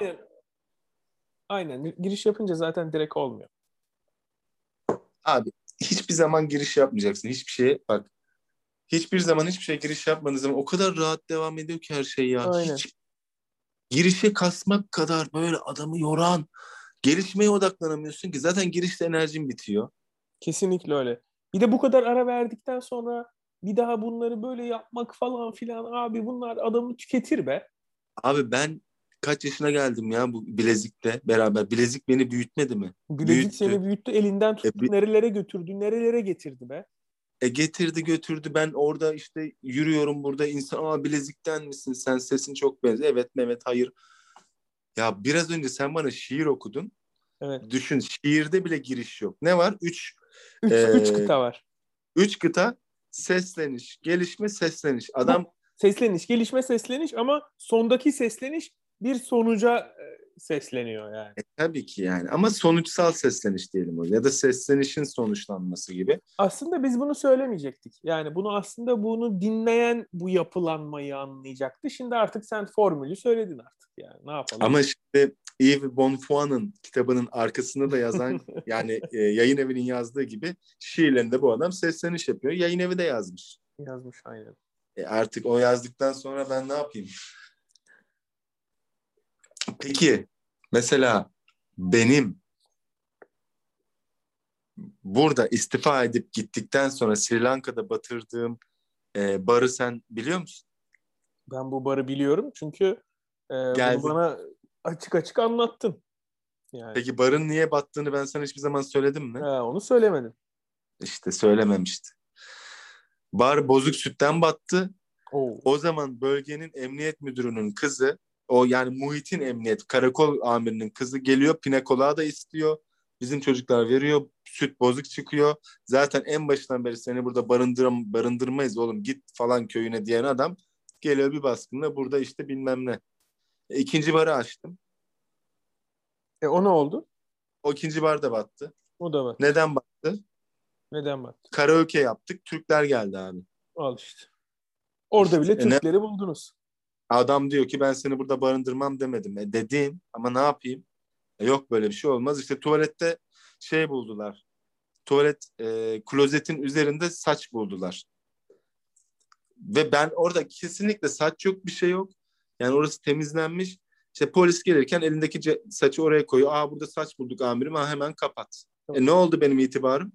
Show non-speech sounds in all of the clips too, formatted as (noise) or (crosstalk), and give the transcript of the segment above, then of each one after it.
Aynen. Aynen. Giriş yapınca zaten direkt olmuyor. Abi hiçbir zaman giriş yapmayacaksın. Hiçbir şeye bak. Hiçbir zaman hiçbir şeye giriş yapmadığın zaman o kadar rahat devam ediyor ki her şey ya. Aynen. Hiç girişe kasmak kadar böyle adamı yoran, gelişmeye odaklanamıyorsun ki. Zaten girişte enerjin bitiyor. Kesinlikle öyle. Bir de bu kadar ara verdikten sonra bir daha bunları böyle yapmak falan filan abi bunlar adamı tüketir be. Abi ben kaç yaşına geldim ya bu bilezikle beraber. Bilezik beni büyütmedi mi? Bilezik Büyüttü. seni büyüttü elinden tuttu E, nerelere götürdü nerelere getirdi be. E getirdi götürdü. Ben orada işte yürüyorum burada insan aa bilezikten misin sen sesin çok benziyor. Evet Mehmet hayır. Ya biraz önce sen bana şiir okudun. Evet. Düşün şiirde bile giriş yok. Ne var? Üç, Üç, Ee, üç kıta var. üç kıta sesleniş, gelişme, sesleniş. Adam Sesleniş, gelişme sesleniş ama sondaki sesleniş bir sonuca e, sesleniyor yani. e, tabii ki yani ama sonuçsal sesleniş diyelim o ya da seslenişin sonuçlanması gibi. Aslında biz bunu söylemeyecektik. Yani bunu aslında bunu dinleyen bu yapılanmayı anlayacaktı. Şimdi artık sen formülü söyledin artık yani. Ne yapalım? Ama şimdi Yves Bonfoy'un kitabının arkasında da yazan (laughs) yani e, yayın evinin yazdığı gibi şiirlerinde bu adam sesleniş yapıyor. Yayın evi de yazmış. Yazmış aynen. E artık o yazdıktan sonra ben ne yapayım? Peki mesela benim burada istifa edip gittikten sonra Sri Lanka'da batırdığım e, barı sen biliyor musun? Ben bu barı biliyorum çünkü e, bunu bana açık açık anlattın. Yani Peki barın niye battığını ben sana hiçbir zaman söyledim mi? ha, onu söylemedin. İşte söylememişti. Bar bozuk sütten battı. Oo. O zaman bölgenin emniyet müdürünün kızı, o yani muhitin emniyet, karakol amirinin kızı geliyor, pinekola da istiyor. Bizim çocuklar veriyor, süt bozuk çıkıyor. Zaten en başından beri seni burada barındıram barındırmayız oğlum git falan köyüne diyen adam geliyor bir baskınla burada işte bilmem ne. E, ikinci barı açtım. E o ne oldu? O ikinci bar da battı. O da var. Neden battı? Neden bak? Karaoke yaptık, Türkler geldi abi. Al işte. Orada bile ne- Türkleri buldunuz. Adam diyor ki ben seni burada barındırmam demedim. E dedim ama ne yapayım? E yok böyle bir şey olmaz. İşte tuvalette şey buldular. Tuvalet e, klozetin üzerinde saç buldular. Ve ben orada kesinlikle saç yok bir şey yok. Yani orası temizlenmiş. İşte polis gelirken elindeki saçı oraya koyuyor. Aa burada saç bulduk amirim. Ha hemen kapat. E ne oldu benim itibarım?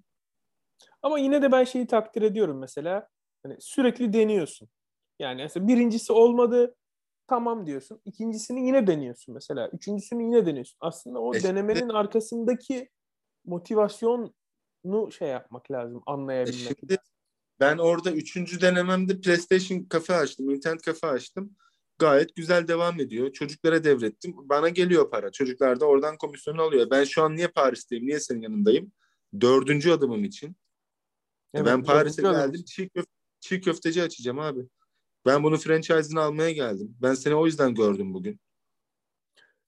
Ama yine de ben şeyi takdir ediyorum mesela. Hani sürekli deniyorsun. Yani mesela birincisi olmadı tamam diyorsun. İkincisini yine deniyorsun mesela. Üçüncüsünü yine deniyorsun. Aslında o E şimdi- denemenin arkasındaki motivasyonu şey yapmak lazım. Anlayabilmek şimdi lazım. ben orada üçüncü denememde PlayStation kafe açtım, internet kafe açtım. Gayet güzel devam ediyor. Çocuklara devrettim. Bana geliyor para. Çocuklar da oradan komisyonu alıyor. Ben şu an niye Paris'teyim? Niye senin yanındayım? Dördüncü adımım için. E Evet, ben Paris'e geldim. Çiğ, köf çiğ köfteci açacağım abi. Ben bunu franchise'ını almaya geldim. Ben seni o yüzden gördüm bugün.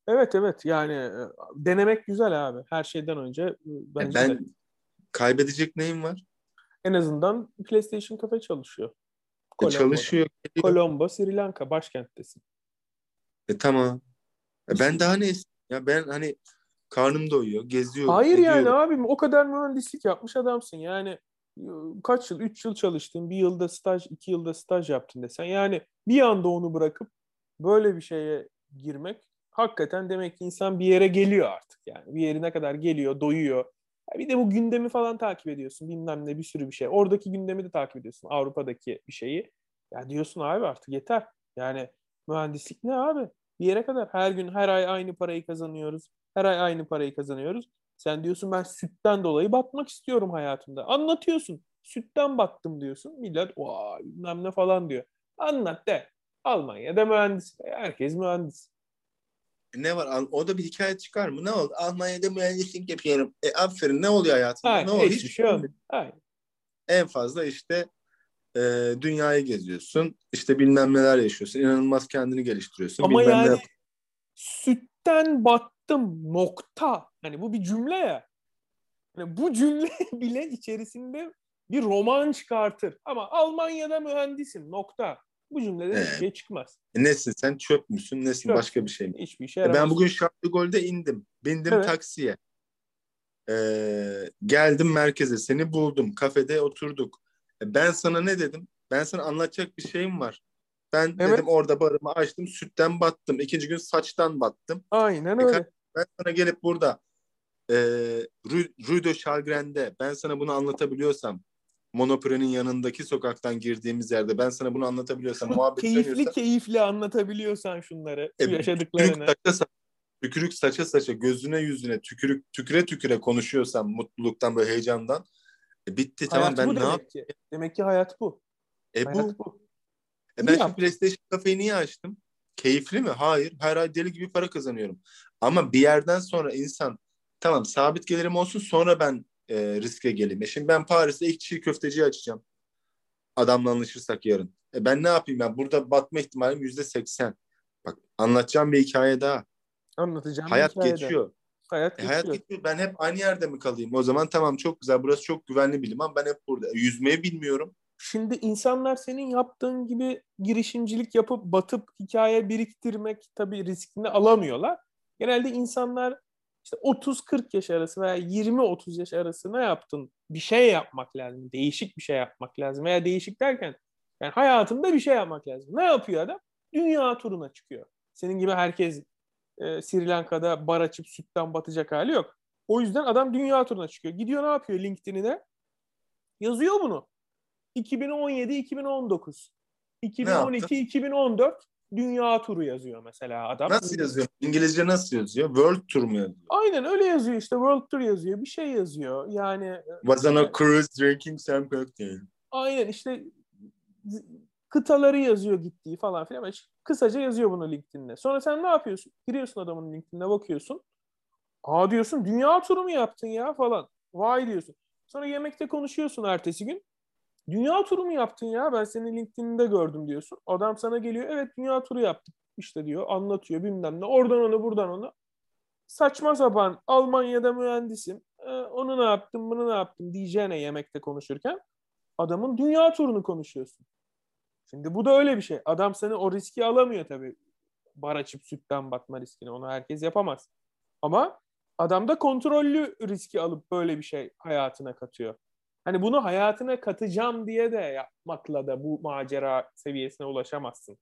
Evet evet yani e, denemek güzel abi. Her şeyden önce e, E bence ben de. kaybedecek neyim var? en azından PlayStation kafe çalışıyor. E çalışıyor. Colombo, Sri Lanka başkenttesin. E tamam. E ben daha ne? Ya ben hani karnım doyuyor, geziyorum. Hayır yani ediyorum. abim o kadar mühendislik yapmış adamsın. Yani kaç yıl, üç yıl çalıştın, bir yılda staj, iki yılda staj yaptın desen. Yani bir anda onu bırakıp böyle bir şeye girmek hakikaten demek ki insan bir yere geliyor artık. Yani bir yerine kadar geliyor, doyuyor. Bir de bu gündemi falan takip ediyorsun. Bilmem ne bir sürü bir şey. Oradaki gündemi de takip ediyorsun. Avrupa'daki bir şeyi. Ya diyorsun abi artık yeter. Yani mühendislik ne abi? Bir yere kadar her gün her ay aynı parayı kazanıyoruz. Her ay aynı parayı kazanıyoruz. Sen diyorsun ben sütten dolayı batmak istiyorum hayatımda. Anlatıyorsun. Sütten battım diyorsun. Millet vay bilmem ne falan diyor. Anlat de. Almanya'da mühendis. Herkes mühendis. E Ne var? O da bir hikaye çıkar mı? Ne oldu? Almanya'da mühendislik yapıyorum. E aferin ne oluyor hayatında? Hayır, ne oluyor? hiçbir şey olmuyor. Hayır. En fazla işte e, dünyayı geziyorsun. İşte bilmem neler yaşıyorsun. İnanılmaz kendini geliştiriyorsun. Ama bilmem ne yani yap- sütten battım nokta. Hani bu bir cümle ya. Yani bu cümle (laughs) bile içerisinde bir roman çıkartır. Ama Almanya'da mühendisim nokta. Bu cümleden Ee, hiçbir şey çıkmaz. E, Nesin sen çöp müsün nesin Çöp. başka bir şey mi? Hiçbir işe E, yaramaz. ben bugün Şartlı Gol'de indim. Bindim Evet. taksiye. Ee, geldim merkeze. Seni buldum. Kafede oturduk. E, ben sana ne dedim? Ben sana anlatacak bir şeyim var. Ben Evet. dedim orada barımı açtım. Sütten battım. İkinci gün saçtan battım. Aynen E, öyle. Ben sana gelip burada e, Rue, Rue de Chalgren'de ben sana bunu anlatabiliyorsam Monoprix'in yanındaki sokaktan girdiğimiz yerde ben sana bunu anlatabiliyorsam muhabbet keyifli keyifli anlatabiliyorsan şunları, şu E, yaşadıklarını. saça, tükürük saça saça gözüne yüzüne tükürük tüküre tüküre konuşuyorsam mutluluktan böyle heyecandan e, bitti Hayat tamam bu ben ne yap? ki. Demek ki hayat bu. E bu. Hayat bu. E ben şu yaptın. PlayStation kafeyi niye açtım? Keyifli mi? Hayır. Her ay deli gibi para kazanıyorum. Ama bir yerden sonra insan tamam sabit gelirim olsun sonra ben e, riske geleyim. E şimdi ben Paris'te ilk çiğ köfteciyi açacağım. Adamla anlaşırsak yarın. E ben ne yapayım ben? Burada batma ihtimalim yüzde seksen. Bak anlatacağım bir hikaye daha. Anlatacağım bir hayat hikayede. geçiyor. Hayat E, hayat geçiyor. Ben hep aynı yerde mi kalayım? O zaman tamam çok güzel. Burası çok güvenli bir liman. Ben hep burada. Yüzmeyi bilmiyorum. Şimdi insanlar senin yaptığın gibi girişimcilik yapıp batıp hikaye biriktirmek tabii riskini alamıyorlar. Genelde insanlar işte 30-40 yaş arası veya 20-30 yaş arası ne yaptın? Bir şey yapmak lazım. Değişik bir şey yapmak lazım. Veya değişik derken yani hayatında bir şey yapmak lazım. Ne yapıyor adam? Dünya turuna çıkıyor. Senin gibi herkes e, Sri Lanka'da bar açıp sütten batacak hali yok. O yüzden adam dünya turuna çıkıyor. Gidiyor ne yapıyor LinkedIn'ine? Yazıyor bunu. 2017-2019. 2012-2014 dünya turu yazıyor mesela adam. Nasıl yazıyor? İngilizce nasıl yazıyor? World Tour mu yazıyor? Aynen öyle yazıyor işte World Tour yazıyor bir şey yazıyor yani e, Was on a cruise drinking some cocktail. aynen işte kıtaları yazıyor gittiği falan filan hiç- kısaca yazıyor bunu LinkedIn'de. Sonra sen ne yapıyorsun? Giriyorsun adamın LinkedIn'ine bakıyorsun. Aa diyorsun dünya turu mu yaptın ya falan. Vay diyorsun. Sonra yemekte konuşuyorsun ertesi gün. Dünya turu mu yaptın ya? Ben seni LinkedIn'de gördüm diyorsun. Adam sana geliyor. Evet dünya turu yaptık. İşte diyor anlatıyor bilmem ne. Oradan onu buradan onu. Saçma sapan Almanya'da mühendisim. Ee, onu ne yaptım bunu ne yaptım diyeceğine yemekte konuşurken adamın dünya turunu konuşuyorsun. Şimdi bu da öyle bir şey. Adam seni o riski alamıyor tabii. Bar açıp sütten batma riskini. Onu herkes yapamaz. Ama adam da kontrollü riski alıp böyle bir şey hayatına katıyor. Hani bunu hayatına katacağım diye de yapmakla da bu macera seviyesine ulaşamazsın.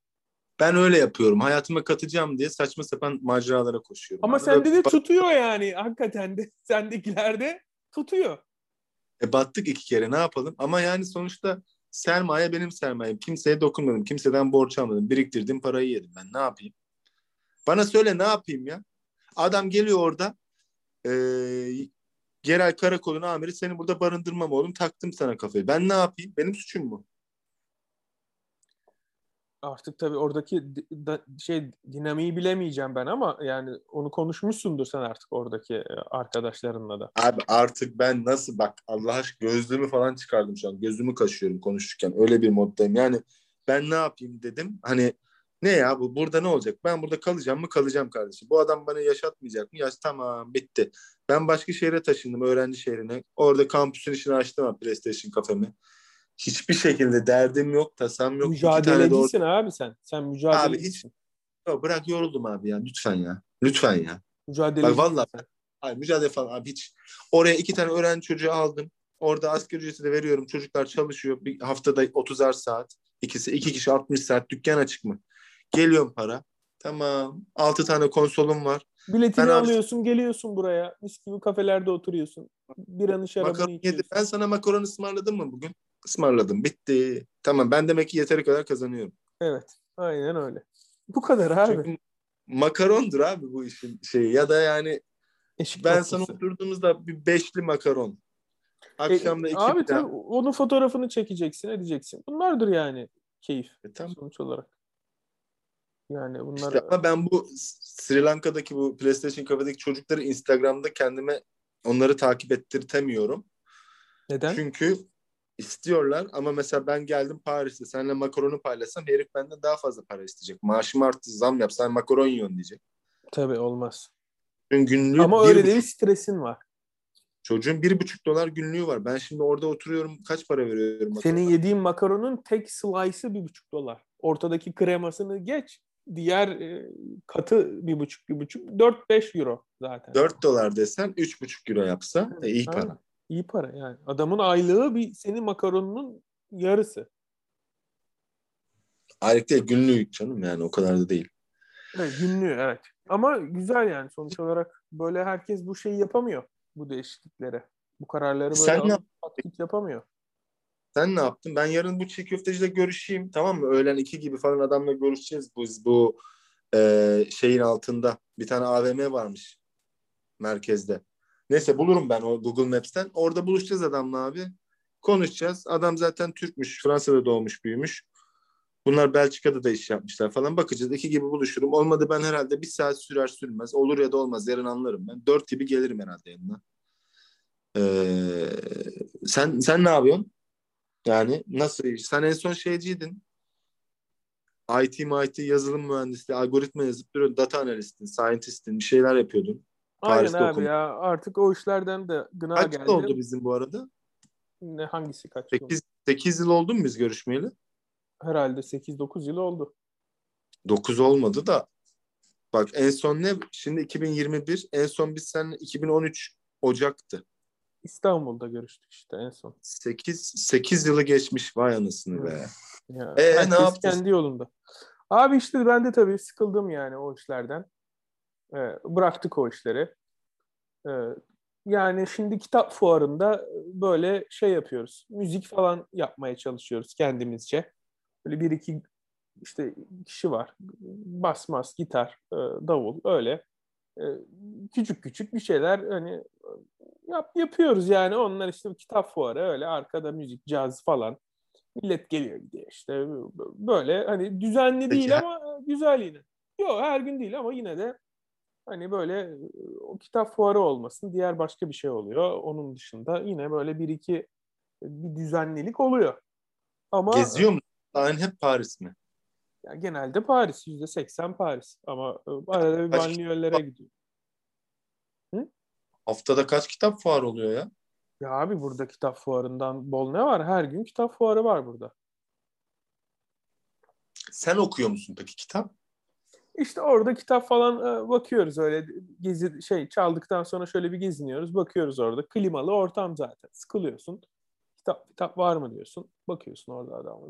Ben öyle yapıyorum. Hayatıma katacağım diye saçma sapan maceralara koşuyorum. Ama Abi sende de tutuyor yani. Hakikaten de (laughs) sendekilerde tutuyor. e, battık iki kere ne yapalım? Ama yani sonuçta sermaye benim sermayem. Kimseye dokunmadım. Kimseden borç almadım. Biriktirdiğim parayı yedim ben. Ne yapayım? Bana söyle ne yapayım ya? Adam geliyor orada e, yerel karakolun amiri seni burada barındırmam oğlum. Taktım sana kafayı. Ben ne yapayım? Benim suçum mu? Artık tabii oradaki da- şey dinamiği bilemeyeceğim ben ama yani onu konuşmuşsundur sen artık oradaki e, arkadaşlarınla da. Abi artık ben nasıl bak Allah aşkına gözlüğümü falan çıkardım şu an. Gözümü kaşıyorum konuşurken. Öyle bir moddayım. Yani ben ne yapayım dedim. Hani ne ya bu burada ne olacak? Ben burada kalacağım mı? Kalacağım kardeşim. Bu adam bana yaşatmayacak mı? Yaş tamam bitti. Ben başka şehre taşındım öğrenci şehrine. Orada kampüsün işini açtım PlayStation kafemi. Hiçbir şekilde derdim yok, tasam yok. Mücadelecisin abi sen. Sen mücadelecisin. Ya bırak yoruldum abi ya. Lütfen ya. Lütfen ya. Mücadelecisin Bak vallahi. Hayır mücadele falan abi hiç. Oraya iki tane öğrenci çocuğu aldım. Orada asgari ücreti de veriyorum. Çocuklar çalışıyor. Bir haftada 30'ar saat. İkisi iki kişi 60 saat. Dükkan açık mı? Geliyorum para. Tamam. Altı tane konsolum var. Biletini Ben abi- alıyorsun, geliyorsun buraya. Mis gibi kafelerde oturuyorsun. Biranı şarabını Makaron içiyorsun. yedi. Ben sana makaron ısmarladım mı bugün? Ismarladım. Bitti. Tamam ben demek ki yeteri kadar kazanıyorum. Evet. Aynen öyle. Bu kadar abi. Çünkü makarondur abi bu işin şeyi. Ya da yani Eşik ben noktası. sana oturduğumuzda bir beşli makaron. Akşam da E, iki abi tabii onun fotoğrafını çekeceksin, edeceksin. Bunlardır yani keyif E, tamam. sonuç olarak. Yani bunlar İşte ama ben bu Sri Lanka'daki bu PlayStation kafedeki çocukları Instagram'da kendime onları takip ettirtemiyorum. neden? Çünkü istiyorlar ama mesela ben geldim Paris'te seninle makaronu paylaşsam herif benden daha fazla para isteyecek. Maaşım arttı zam yap sen makaron yiyorsun diyecek. Tabii olmaz. Çünkü günlüğü Ama öyle değil stresin var. Çocuğun bir buçuk dolar günlüğü var. Ben şimdi orada oturuyorum kaç para veriyorum? Senin makarona? yediğin makaronun tek slice'ı bir buçuk dolar. ortadaki kremasını geç. Diğer e, katı bir buçuk bir buçuk dört beş euro zaten. 4 dolar desen üç buçuk euro yapsa e, iyi para. İyi para yani. Adamın aylığı bir senin makaronunun yarısı. Aylık değil günlük canım yani o kadar da değil. Evet, günlüğü evet. Ama güzel yani sonuç olarak böyle herkes bu şeyi yapamıyor. Bu değişiklikleri. Bu kararları böyle Sen ne git yapamıyor. Sen ne yaptın? Ben yarın bu çiğ köfteciyle görüşeyim tamam mı? Öğlen iki gibi falan adamla görüşeceğiz. Bu, bu e, şeyin altında bir tane AVM varmış merkezde. Neyse bulurum ben o Google Maps'ten. Orada buluşacağız adamla abi. Konuşacağız. Adam zaten Türkmüş. Fransa'da doğmuş büyümüş. Bunlar Belçika'da da iş yapmışlar falan. Bakacağız. iki gibi buluşurum. Olmadı ben herhalde bir saat sürer sürmez. Olur ya da olmaz. Yarın anlarım ben. Dört gibi gelirim herhalde yanına. Ee, sen sen ne yapıyorsun? Yani nasıl? Sen en son şeyciydin. IT, MIT, yazılım mühendisliği, algoritma yazıp duruyordun. Data analistin, scientist'in bir şeyler yapıyordun. Aynen Paris'te abi okudun. ya artık o işlerden de gına Kaç geldi. yıl oldu bizim bu arada? Ne hangisi kaç yıl? 8, 8 yıl oldu mu biz görüşmeyeli? Herhalde 8-9 yıl oldu. 9 olmadı da bak en son ne? Şimdi 2021 en son biz seninle 2013 Ocak'tı. İstanbul'da görüştük işte en son. 8 8 yılı geçmiş vay anasını be. Ya, Ee, ne yaptın? kendi yolunda. Abi işte ben de tabii sıkıldım yani o işlerden. Ee, bıraktık o işleri. Ee, yani şimdi kitap fuarında böyle şey yapıyoruz. Müzik falan yapmaya çalışıyoruz kendimizce. Böyle bir iki işte kişi var. Basmaz, gitar, e, davul öyle. E, Küçük küçük bir şeyler hani yap, yapıyoruz yani. Onlar işte kitap fuarı öyle arkada müzik, caz falan. Millet geliyor gidiyor işte böyle hani düzenli Peki değil ama güzel yine. Yok her gün değil ama yine de hani böyle o kitap fuarı olmasın diğer başka bir şey oluyor. Onun dışında yine böyle bir iki bir düzenlilik oluyor. Ama Geziyor musun? Aynı hep Paris mi? ya genelde Paris yüzde seksen Paris ama arada bir banliyölere gidiyor. Haftada kaç kitap fuarı oluyor ya? Ya abi burada kitap fuarından bol ne var? Her gün kitap fuarı var burada. Sen okuyor musun peki kitap? İşte orada kitap falan e, bakıyoruz öyle gezi şey çaldıktan sonra şöyle bir geziniyoruz. Bakıyoruz orada klimalı ortam zaten. Sıkılıyorsun. Kitap kitap var mı diyorsun. Bakıyorsun orada adam.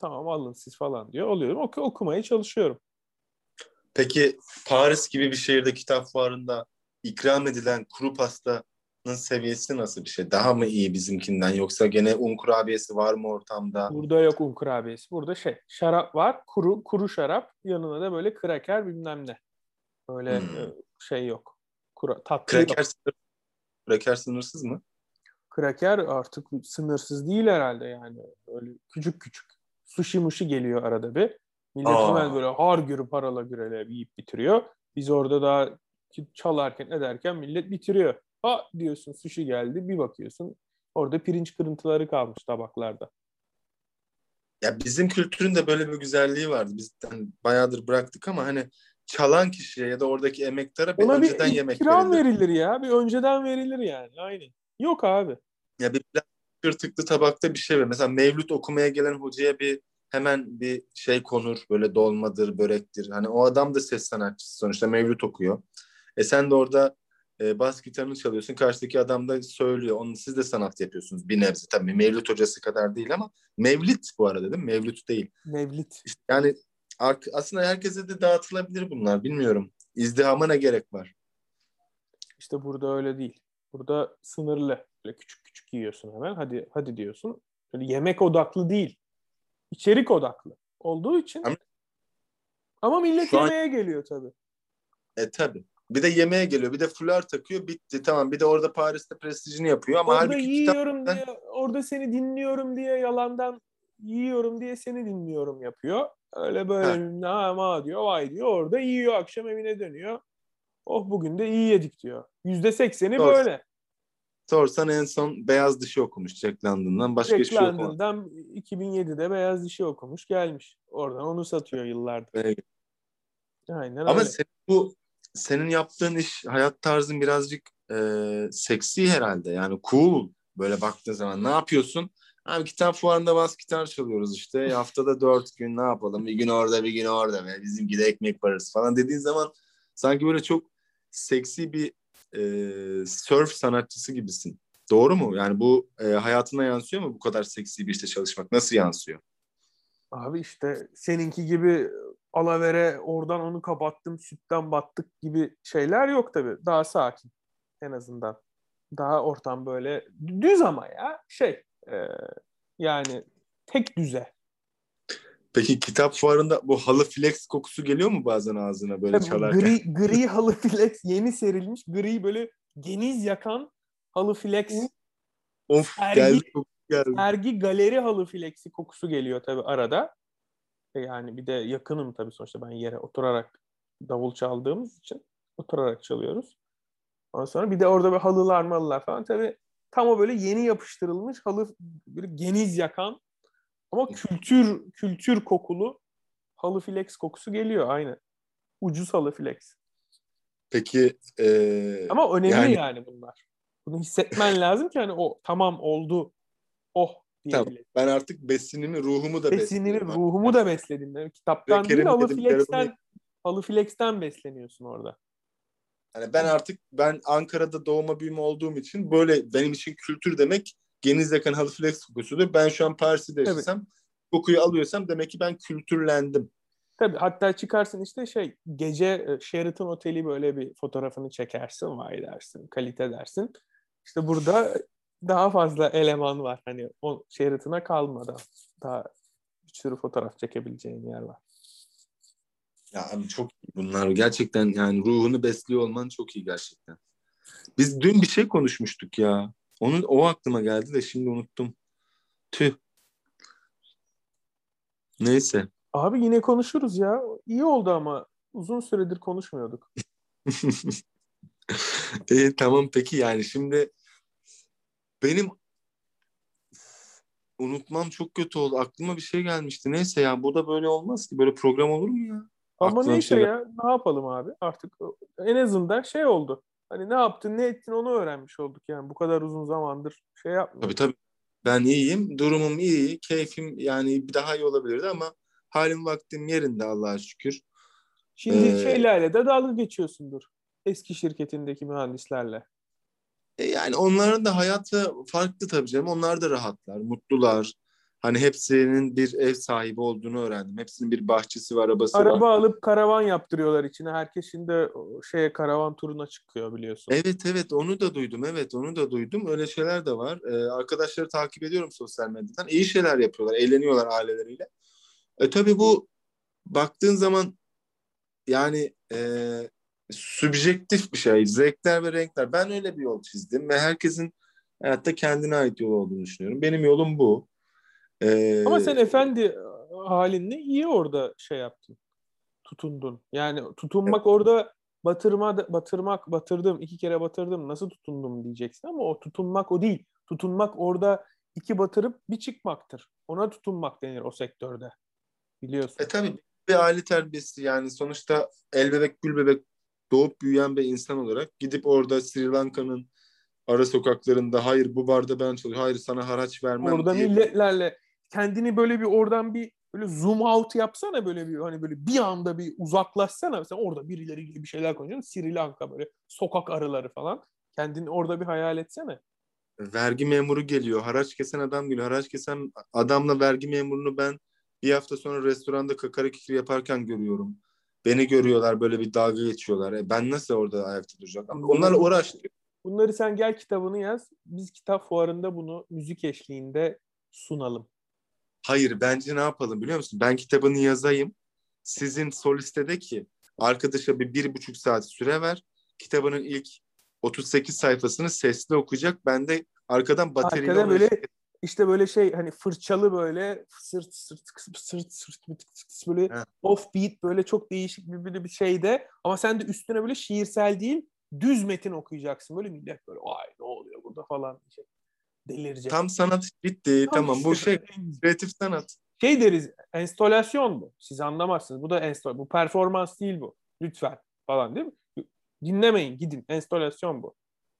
Tamam alın siz falan diyor. Alıyorum. Oku, okumaya çalışıyorum. Peki Paris gibi bir şehirde kitap fuarında ikram edilen kuru pastanın seviyesi nasıl bir şey? Daha mı iyi bizimkinden yoksa gene un kurabiyesi var mı ortamda? Burada yok un kurabiyesi. Burada şey şarap var. Kuru kuru şarap. Yanına da böyle kraker bilmem ne. Böyle Hmm. e, şey yok. Kura, tatlı yok. Kraker, sınır, kraker sınırsız mı? kraker artık sınırsız değil herhalde yani. Öyle küçük küçük. Sushi muşi geliyor arada bir. Millet hemen böyle har gürü parala gürele yiyip bitiriyor. Biz orada daha çalarken ederken millet bitiriyor. Ha diyorsun sushi geldi bir bakıyorsun orada pirinç kırıntıları kalmış tabaklarda. Ya bizim kültürün de böyle bir güzelliği vardı. Biz hani bayağıdır bıraktık ama hani çalan kişiye ya da oradaki emektara bir Ona bir önceden yemek ikram verilir. verilir ya. Bir önceden verilir yani. Aynen. Yok abi. Ya bir plastik tabakta bir şey var. Mesela mevlüt okumaya gelen hocaya bir hemen bir şey konur. Böyle dolmadır, börektir. Hani o adam da ses sanatçısı sonuçta mevlüt okuyor. E sen de orada e, bas gitarını çalıyorsun. Karşıdaki adam da söylüyor. Onu siz de sanat yapıyorsunuz bir nebze. Tabii mevlüt hocası kadar değil ama mevlit bu arada değil mi? Mevlüt değil. Mevlit. İşte yani aslında herkese de dağıtılabilir bunlar. Bilmiyorum. İzdihama ne gerek var? İşte burada öyle değil. Burada sınırlı. Böyle küçük küçük yiyorsun hemen. Hadi hadi diyorsun. Böyle yemek odaklı değil. İçerik odaklı olduğu için. Ama- Ama millet Şu an- yemeğe geliyor tabii. E tabii. Bir de yemeğe geliyor. Bir de fular takıyor. Bitti. Tamam. Bir de orada Paris'te prestijini yapıyor ama orada halbuki yiyorum kitap... diye, orada seni dinliyorum diye yalandan yiyorum diye seni dinliyorum yapıyor. Öyle böyle ha ma diyor vay diyor. Orada yiyor akşam evine dönüyor. Oh bugün de iyi yedik diyor. Yüzde sekseni böyle. Sorsan en son Beyaz Dışı okumuş Jack London'dan. Başka Jack şey okumadı. London'dan 2007'de Beyaz Dişi okumuş gelmiş. Oradan onu satıyor yıllardır. Evet. Aynen Ama öyle. senin bu senin yaptığın iş hayat tarzın birazcık e, seksi herhalde. Yani cool böyle baktığın zaman ne yapıyorsun? Abi kitap fuarında bas gitar çalıyoruz işte. (laughs) Haftada dört gün ne yapalım? Bir gün orada bir gün orada. Be. Bizimki de ekmek parası falan dediğin zaman sanki böyle çok seksi bir e, surf sanatçısı gibisin. Doğru mu? Yani bu e, hayatına yansıyor mu bu kadar seksi bir işte çalışmak? Nasıl yansıyor? Abi işte seninki gibi alavere oradan onu kapattım sütten battık gibi şeyler yok tabii. Daha sakin en azından. Daha ortam böyle düz ama ya şey e, yani tek düze. Peki kitap fuarında bu halı flex kokusu geliyor mu bazen ağzına böyle Tabii çalarken? Gri, (laughs) gri halı flex yeni serilmiş gri böyle geniz yakan halı flex. Of sergi, geldi, geldi. Sergi galeri halı flexi kokusu geliyor tabii arada. E, yani bir de yakınım tabii sonuçta ben yere oturarak davul çaldığımız için oturarak çalıyoruz. Ondan sonra bir de orada bir halılar malılar falan tabii tam o böyle yeni yapıştırılmış halı böyle geniz yakan ama kültür kültür kokulu halı flex kokusu geliyor aynı. Ucuz halı flex. Peki ee, ama önemli yani... yani bunlar. Bunu hissetmen lazım ki hani o tamam oldu. Oh Tamam. Ben artık besinimi, ruhumu da besinimi, ruhumu da besledim. Yani kitaptan değil, halı flex'ten, halı flex'ten besleniyorsun orada. Yani ben artık ben Ankara'da doğma büyüme olduğum için böyle benim için kültür demek geniz yakan halı flex kokusudur. Ben şu an Paris'te yaşasam kokuyu alıyorsam demek ki ben kültürlendim. Tabii hatta çıkarsın işte şey gece e, Sheraton Oteli böyle bir fotoğrafını çekersin vay dersin kalite dersin. İşte burada daha fazla eleman var. Hani o Sheraton'a kalmadan daha bir sürü fotoğraf çekebileceğin yer var. Ya abi çok iyi bunlar. Gerçekten yani ruhunu besliyor olman çok iyi gerçekten. Biz dün bir şey konuşmuştuk ya. Onun o aklıma geldi de şimdi unuttum. Tüh. Neyse. Abi yine konuşuruz ya. İyi oldu ama uzun süredir konuşmuyorduk. (laughs) e, tamam peki yani şimdi benim unutmam çok kötü oldu. Aklıma bir şey gelmişti. Neyse ya bu da böyle olmaz ki. Böyle program olur mu ya? Ama Aklına neyse şey... ya ne yapalım abi artık en azından şey oldu. Hani ne yaptın ne ettin onu öğrenmiş olduk yani bu kadar uzun zamandır şey yapmıyorduk. Tabii tabii. Ben iyiyim. Durumum iyi. Keyfim yani daha iyi olabilirdi ama halim vaktim yerinde Allah'a şükür. Şimdi ee... şeylerle de dalga geçiyorsundur. Eski şirketindeki mühendislerle. E yani onların da hayatı farklı tabii canım. Onlar da rahatlar, mutlular. Hani hepsinin bir ev sahibi olduğunu öğrendim. Hepsinin bir bahçesi var, arabası Araba var. Araba alıp karavan yaptırıyorlar içine. Herkes şimdi şeye karavan turuna çıkıyor biliyorsun. Evet evet onu da duydum. Evet onu da duydum. Öyle şeyler de var. Ee, arkadaşları takip ediyorum sosyal medyadan. İyi şeyler yapıyorlar. Eğleniyorlar aileleriyle. E tabii bu baktığın zaman yani e, sübjektif bir şey. Zevkler ve renkler. Ben öyle bir yol çizdim ve herkesin hayatta kendine ait yol olduğunu düşünüyorum. Benim yolum bu. Ee, Ama sen efendi halinle iyi orada şey yaptın. Tutundun. Yani tutunmak evet. orada batırma batırmak batırdım iki kere batırdım nasıl tutundum diyeceksin ama o tutunmak o değil. Tutunmak orada iki batırıp bir çıkmaktır. Ona tutunmak denir o sektörde. Biliyorsun. E tabii bir aile terbiyesi yani sonuçta el bebek gül bebek doğup büyüyen bir insan olarak gidip orada Sri Lanka'nın ara sokaklarında hayır bu barda ben çalışıyorum, hayır sana haraç vermem Orada diye. milletlerle kendini böyle bir oradan bir böyle zoom out yapsana böyle bir hani böyle bir anda bir uzaklaşsana mesela orada birileriyle bir şeyler konuşuyorsun Sri Lanka böyle sokak arıları falan kendini orada bir hayal etsene. Vergi memuru geliyor, haraç kesen adam geliyor. Haraç kesen adamla vergi memurunu ben bir hafta sonra restoranda kakara kikir yaparken görüyorum. Beni görüyorlar böyle bir dalga geçiyorlar. E ben nasıl orada ayakta duracağım? Onlarla uğraştık. Bunları sen gel kitabını yaz. Biz kitap fuarında bunu müzik eşliğinde sunalım. Hayır bence ne yapalım biliyor musun? Ben kitabını yazayım. Sizin solistede ki arkadaşa bir, bir buçuk saat süre ver. Kitabının ilk 38 sayfasını sesli okuyacak. Ben de arkadan bataryayla Arkada böyle işte böyle şey hani fırçalı böyle sırt sırt sırt sırt, sırt böyle He. off beat böyle çok değişik bir, bir, bir şeyde ama sen de üstüne böyle şiirsel değil düz metin okuyacaksın. Böyle millet böyle ay ne oluyor burada falan diyecek. Delirecek. Tam sanat bitti. Tam tamam işte, bu şey kreatif sanat. Şey deriz enstolasyon bu. Siz anlamazsınız. Bu da enstol. Bu performans değil bu. Lütfen falan değil mi? Dinlemeyin gidin. Enstolasyon bu.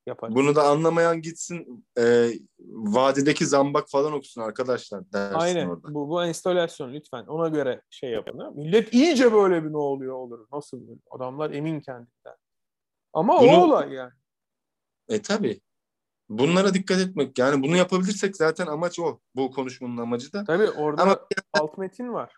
Yaparız. Bunu da anlamayan gitsin e, vadideki zambak falan okusun arkadaşlar dersin Aynen. orada. Bu, bu enstalasyon lütfen. Ona göre şey yapın. Millet iyice böyle bir ne oluyor olur. Nasıl böyle? Adamlar emin kendinden. Ama Bunu- o olay yani. E tabi. Bunlara dikkat etmek. Yani bunu yapabilirsek zaten amaç o. Bu konuşmanın amacı da. Tabii orada Ama- alt metin var.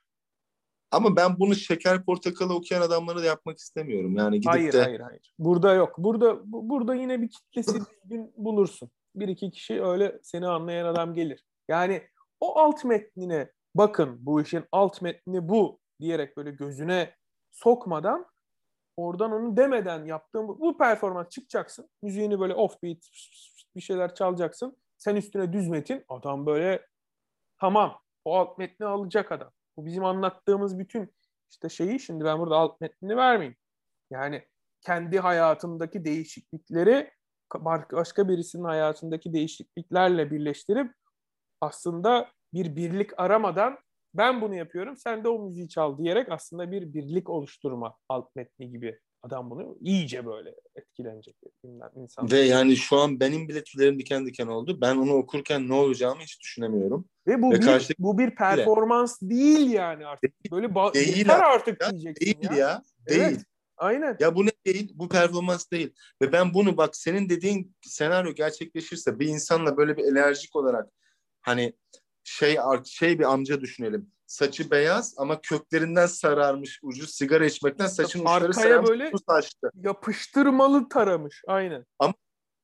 Ama ben bunu şeker portakalı okuyan adamlara da yapmak istemiyorum. Yani gidip Hayır de hayır hayır. Burada yok. Burada bu- burada yine bir kitlesi (laughs) düzgün bulursun. Bir iki kişi öyle seni anlayan adam gelir. Yani o alt metnine bakın bu işin alt metni bu diyerek böyle gözüne sokmadan oradan onu demeden yaptığın bu, bu performans çıkacaksın. Müziğini böyle offbeat bir şeyler çalacaksın. Sen üstüne düz metin adam böyle tamam o alt metni alacak adam. Bu bizim anlattığımız bütün işte şeyi şimdi ben burada alt metnini vermeyeyim. Yani kendi hayatındaki değişiklikleri başka birisinin hayatındaki değişikliklerle birleştirip aslında bir birlik aramadan ben bunu yapıyorum sen de o müziği çal diyerek aslında bir birlik oluşturma alt metni gibi adam bunu iyice böyle etkilenecek bilmem insan. ve yani şu an benim bile tüylerim diken diken oldu. Ben onu okurken ne olacağımı hiç düşünemiyorum. Ve bu Ve bir karşıdaki- bu bir performans değil yani artık. Böyle ba- Değil yeter artık Ya, diyeceksin Değil ya. ya. Değil. Evet. Aynen. Ya bu ne değil? Bu performans değil. Ve ben bunu bak senin dediğin senaryo gerçekleşirse bir insanla böyle bir enerjik olarak hani şey şey bir amca düşünelim. Saçı beyaz ama köklerinden sararmış ucu sigara içmekten saçın uçları Arkaya sararmış böyle- bu saçlı. Yapıştırmalı taramış. Aynen.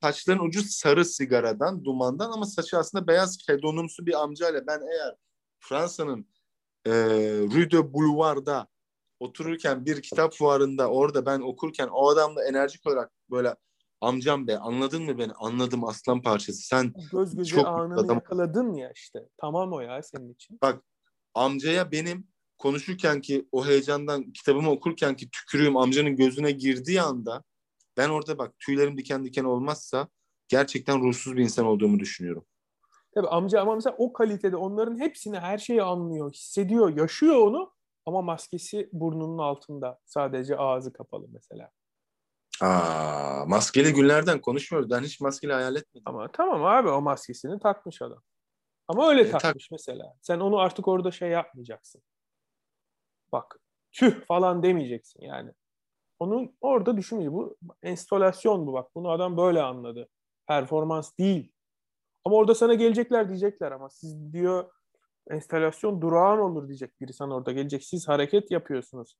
Saçların ucu sarı sigaradan, dumandan ama saçı aslında beyaz hedonumsu bir amcayla ben eğer Fransa'nın e, Rue de Boulevard'da otururken bir kitap fuarında orada ben okurken o adamla enerjik olarak böyle amcam be anladın mı beni? Anladım aslan parçası. Sen Göz göze Çok anını adam- yakaladın ya işte. Tamam o ya senin için. Amcaya benim konuşurken ki o heyecandan kitabımı okurken ki tükürüğüm amcanın gözüne girdiği anda ben orada bak tüylerim diken diken olmazsa gerçekten ruhsuz bir insan olduğumu düşünüyorum. Tabii amca ama mesela o kalitede onların hepsini her şeyi anlıyor, hissediyor, yaşıyor onu ama maskesi burnunun altında. Sadece ağzı kapalı mesela. Aa, maskeli günlerden konuşmuyoruz. Ben hiç maskeli hayal etmedim. Ama tamam abi o maskesini takmış adam. Ama öyle E, tak- takmış mesela. Sen onu artık orada şey yapmayacaksın. Bak tüh falan demeyeceksin yani. Onu orada düşünmeyecek. Bu enstalasyon bu bak. Bunu adam böyle anladı. Performans değil. Ama orada sana gelecekler diyecekler ama siz diyor enstalasyon durağan olur diyecek biri sana orada gelecek. Siz hareket yapıyorsunuz.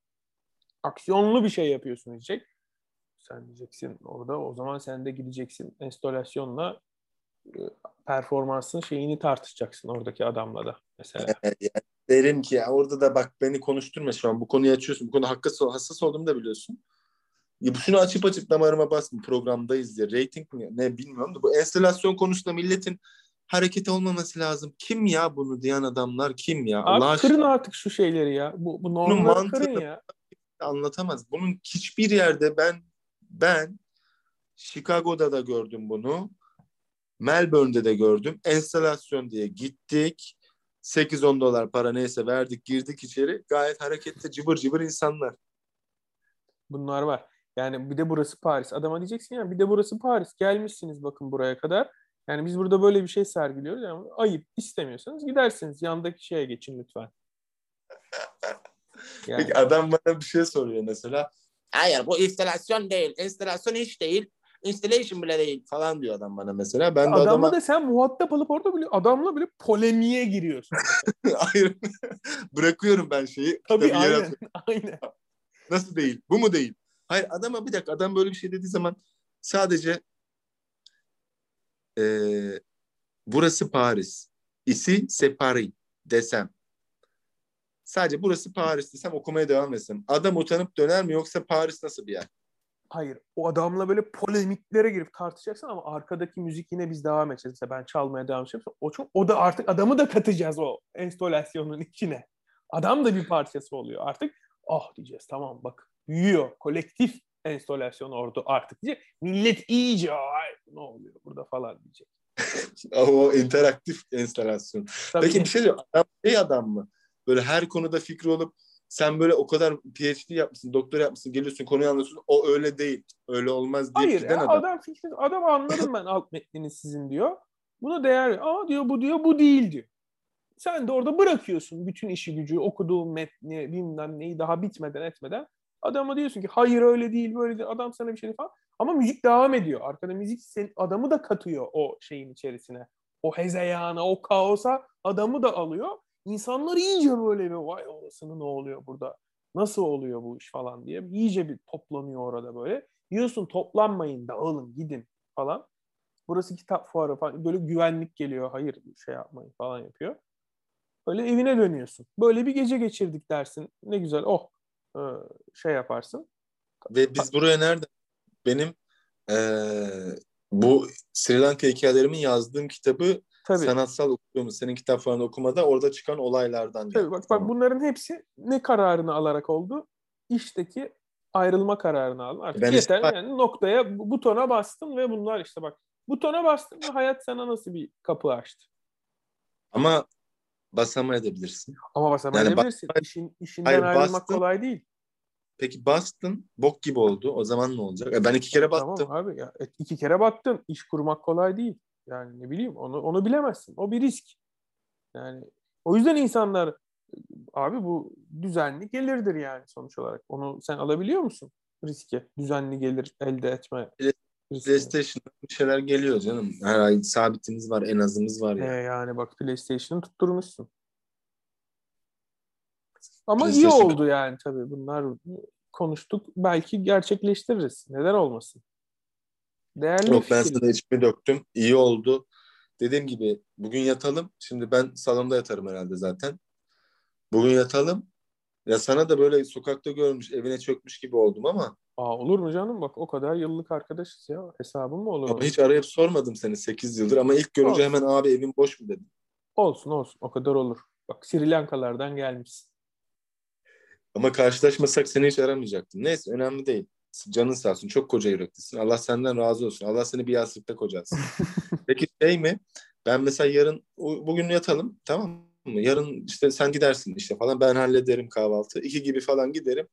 Aksiyonlu bir şey yapıyorsunuz diyecek. Sen diyeceksin orada o zaman sen de gideceksin enstalasyonla e, performansın şeyini tartışacaksın oradaki adamla da mesela. Yani derim ki ya orada da bak beni konuşturma şu an. Bu konuyu açıyorsun. Bu konu hassas, hassas olduğumu da biliyorsun. Ya şunu açıp açıp damarıma basma. Programdayız diye. Rating mi? Ne bilmiyorum da bu enstalasyon konusunda milletin hareketi olmaması lazım. Kim ya bunu diyen adamlar kim ya? Allah Abi kırın aşkına artık şu şeyleri ya. Bu, bu mantığı- kırın ya. anlatamaz. Bunun hiçbir yerde ben ben Chicago'da da gördüm bunu. Melbourne'de de gördüm. Enstalasyon diye gittik. 8-10 dolar para neyse verdik girdik içeri. Gayet hareketli cıbır cıbır insanlar. Bunlar var. Yani bir de burası Paris. Adama diyeceksin ya bir de burası Paris. Gelmişsiniz bakın buraya kadar. Yani biz burada böyle bir şey sergiliyoruz. Yani ayıp istemiyorsanız gidersiniz. Yandaki şeye geçin lütfen. Yani, Peki adam bana bir şey soruyor mesela. Hayır bu instalasyon değil. İnstalasyon hiç değil. Installation bile değil. Falan diyor adam bana mesela. Ben de adamla adama da sen muhatap alıp orada bile adamla bile polemiğe giriyorsun. (laughs) hayır bırakıyorum ben şeyi. Tabii aynen. aynen. Nasıl değil? Bu mu değil? Hayır adama bir dakika adam böyle bir şey dediği zaman sadece eee, burası Paris. Ici c'est Paris desem. Sadece burası Paris desem okumaya devam etsem. Adam utanıp döner mi yoksa Paris nasıl bir yer? Hayır. O adamla böyle polemiklere girip tartışacaksın ama arkadaki müzik yine biz devam edeceğiz. Mesela ben çalmaya devam edeceğim. O, çok, o da artık adamı da katacağız o enstalasyonun içine. Adam da bir parçası oluyor. Artık ah diyeceğiz tamam bak büyüyor. Kolektif enstalasyon orada artık diye. Millet iyice ay ne oluyor burada falan diyecek. (laughs) O interaktif enstalasyon. Tabii Peki bir şey diyor. Adam şey adam mı? Böyle her konuda fikri olup sen böyle o kadar PhD yapmışsın, doktor yapmışsın, geliyorsun konuyu anlatıyorsun. O öyle değil. Öyle olmaz diye Hayır ya, adam. adam fikri, adam anladım ben alt metnini sizin diyor. Buna değer. Aa diyor bu diyor bu değil diyor. Sen de orada bırakıyorsun bütün işi gücü okuduğun metni bilmem neyi daha bitmeden etmeden. Adama diyorsun ki hayır öyle değil böyle değil. Adam sana bir şey falan. Ama müzik devam ediyor. Arkada müzik sen, adamı da katıyor o şeyin içerisine. O hezeyana, o kaosa adamı da alıyor. İnsanlar iyice böyle bir vay olasını ne oluyor burada? Nasıl oluyor bu iş falan diye. iyice bir toplanıyor orada böyle. Diyorsun toplanmayın dağılın gidin falan. Burası kitap fuarı falan. Böyle güvenlik geliyor. Hayır şey yapmayın falan yapıyor. Böyle evine dönüyorsun. Böyle bir gece geçirdik dersin. Ne güzel oh ee, şey yaparsın. Ve biz buraya nereden? Benim eee, bu Sri Lanka hikayelerimin yazdığım kitabı Tabii. sanatsal okuduğumuz, senin kitap falan okumada orada çıkan olaylardan. Tabii yani. bak, bak bunların hepsi ne kararını alarak oldu? İşteki ayrılma kararını aldın. Artık Ben yeter istifa- yani noktaya bu- butona bastın ve bunlar işte bak butona bastın ve hayat sana nasıl bir kapı açtı. Ama basamayabilirsin. Ama basamayabilirsin. bas- İşin, işinden Hayır, ayrılmak bastın. kolay değil. Peki bastın, bok gibi oldu. O zaman ne olacak? E, Ben iki kere battım. Tamam abi ya e, iki kere battın. İş kurmak kolay değil. Yani ne bileyim onu onu bilemezsin. O bir risk. Yani o yüzden insanlar abi bu düzenli gelirdir yani sonuç olarak. Onu sen alabiliyor musun? Riski. Düzenli gelir elde etme. Play- riskini. PlayStation'da bir şeyler geliyor canım. Her ay sabitimiz var, en azımız var He, ya. yani bak PlayStation'ı tutturmuşsun. Ama iyi PlayStation- oldu yani tabii bunlar konuştuk. Belki gerçekleştiririz. Neden olmasın? Değerli Yok ben sana içimi döktüm. İyi oldu. Dediğim gibi bugün yatalım. Şimdi ben salonda yatarım herhalde zaten. Bugün yatalım. Ya sana da böyle sokakta görmüş, evine çökmüş gibi oldum ama Aa, olur mu canım? Bak o kadar yıllık arkadaşız ya. Hesabım mı olur? ama hiç arayıp sormadım seni 8 yıldır ama ilk görünce Olsun. hemen abi evin boş mu dedim. Olsun olsun. O kadar olur. Bak Sri Lankalardan gelmişsin. Ama karşılaşmasak seni hiç aramayacaktım. Neyse önemli değil. Canın sağ olsun. Çok koca yüreklisin. Allah senden razı olsun. Allah seni bir yastıkta kocasın. (laughs) Peki şey mi? Ben mesela yarın bugün yatalım tamam mı? Yarın işte sen gidersin işte falan. Ben hallederim kahvaltı. İki gibi falan giderim.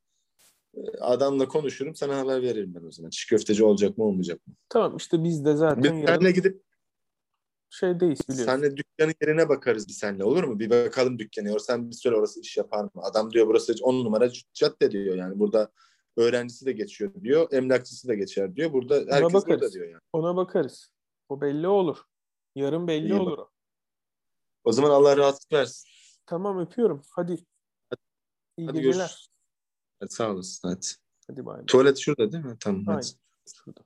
Ee, Adamla konuşurum. Sana haber veririm ben o zaman. Çiğ köfteci olacak mı olmayacak mı? Tamam işte biz de zaten Biz yarın seninle gidip şeydeyiz biliyorsun. senle dükkanın yerine bakarız bir senle olur mu? Bir bakalım dükkanı. Sen bir söyle orası iş yapar mı? Adam diyor burası on numara cadde diyor yani. Burada öğrencisi de geçiyor diyor. Emlakçısı da geçer diyor. Burada herkes bakarız. burada diyor yani. Ona bakarız. O belli olur. Yarın belli İyi bak. olur. o. O zaman Allah rahatlık versin. Tamam öpüyorum. Hadi. İyi Hadi geceler. görüşürüz. Hadi sağ olasın hadi. Hadi bay bay. Tuvalet şurada değil mi? Tamam hadi. Aynen. Şurada.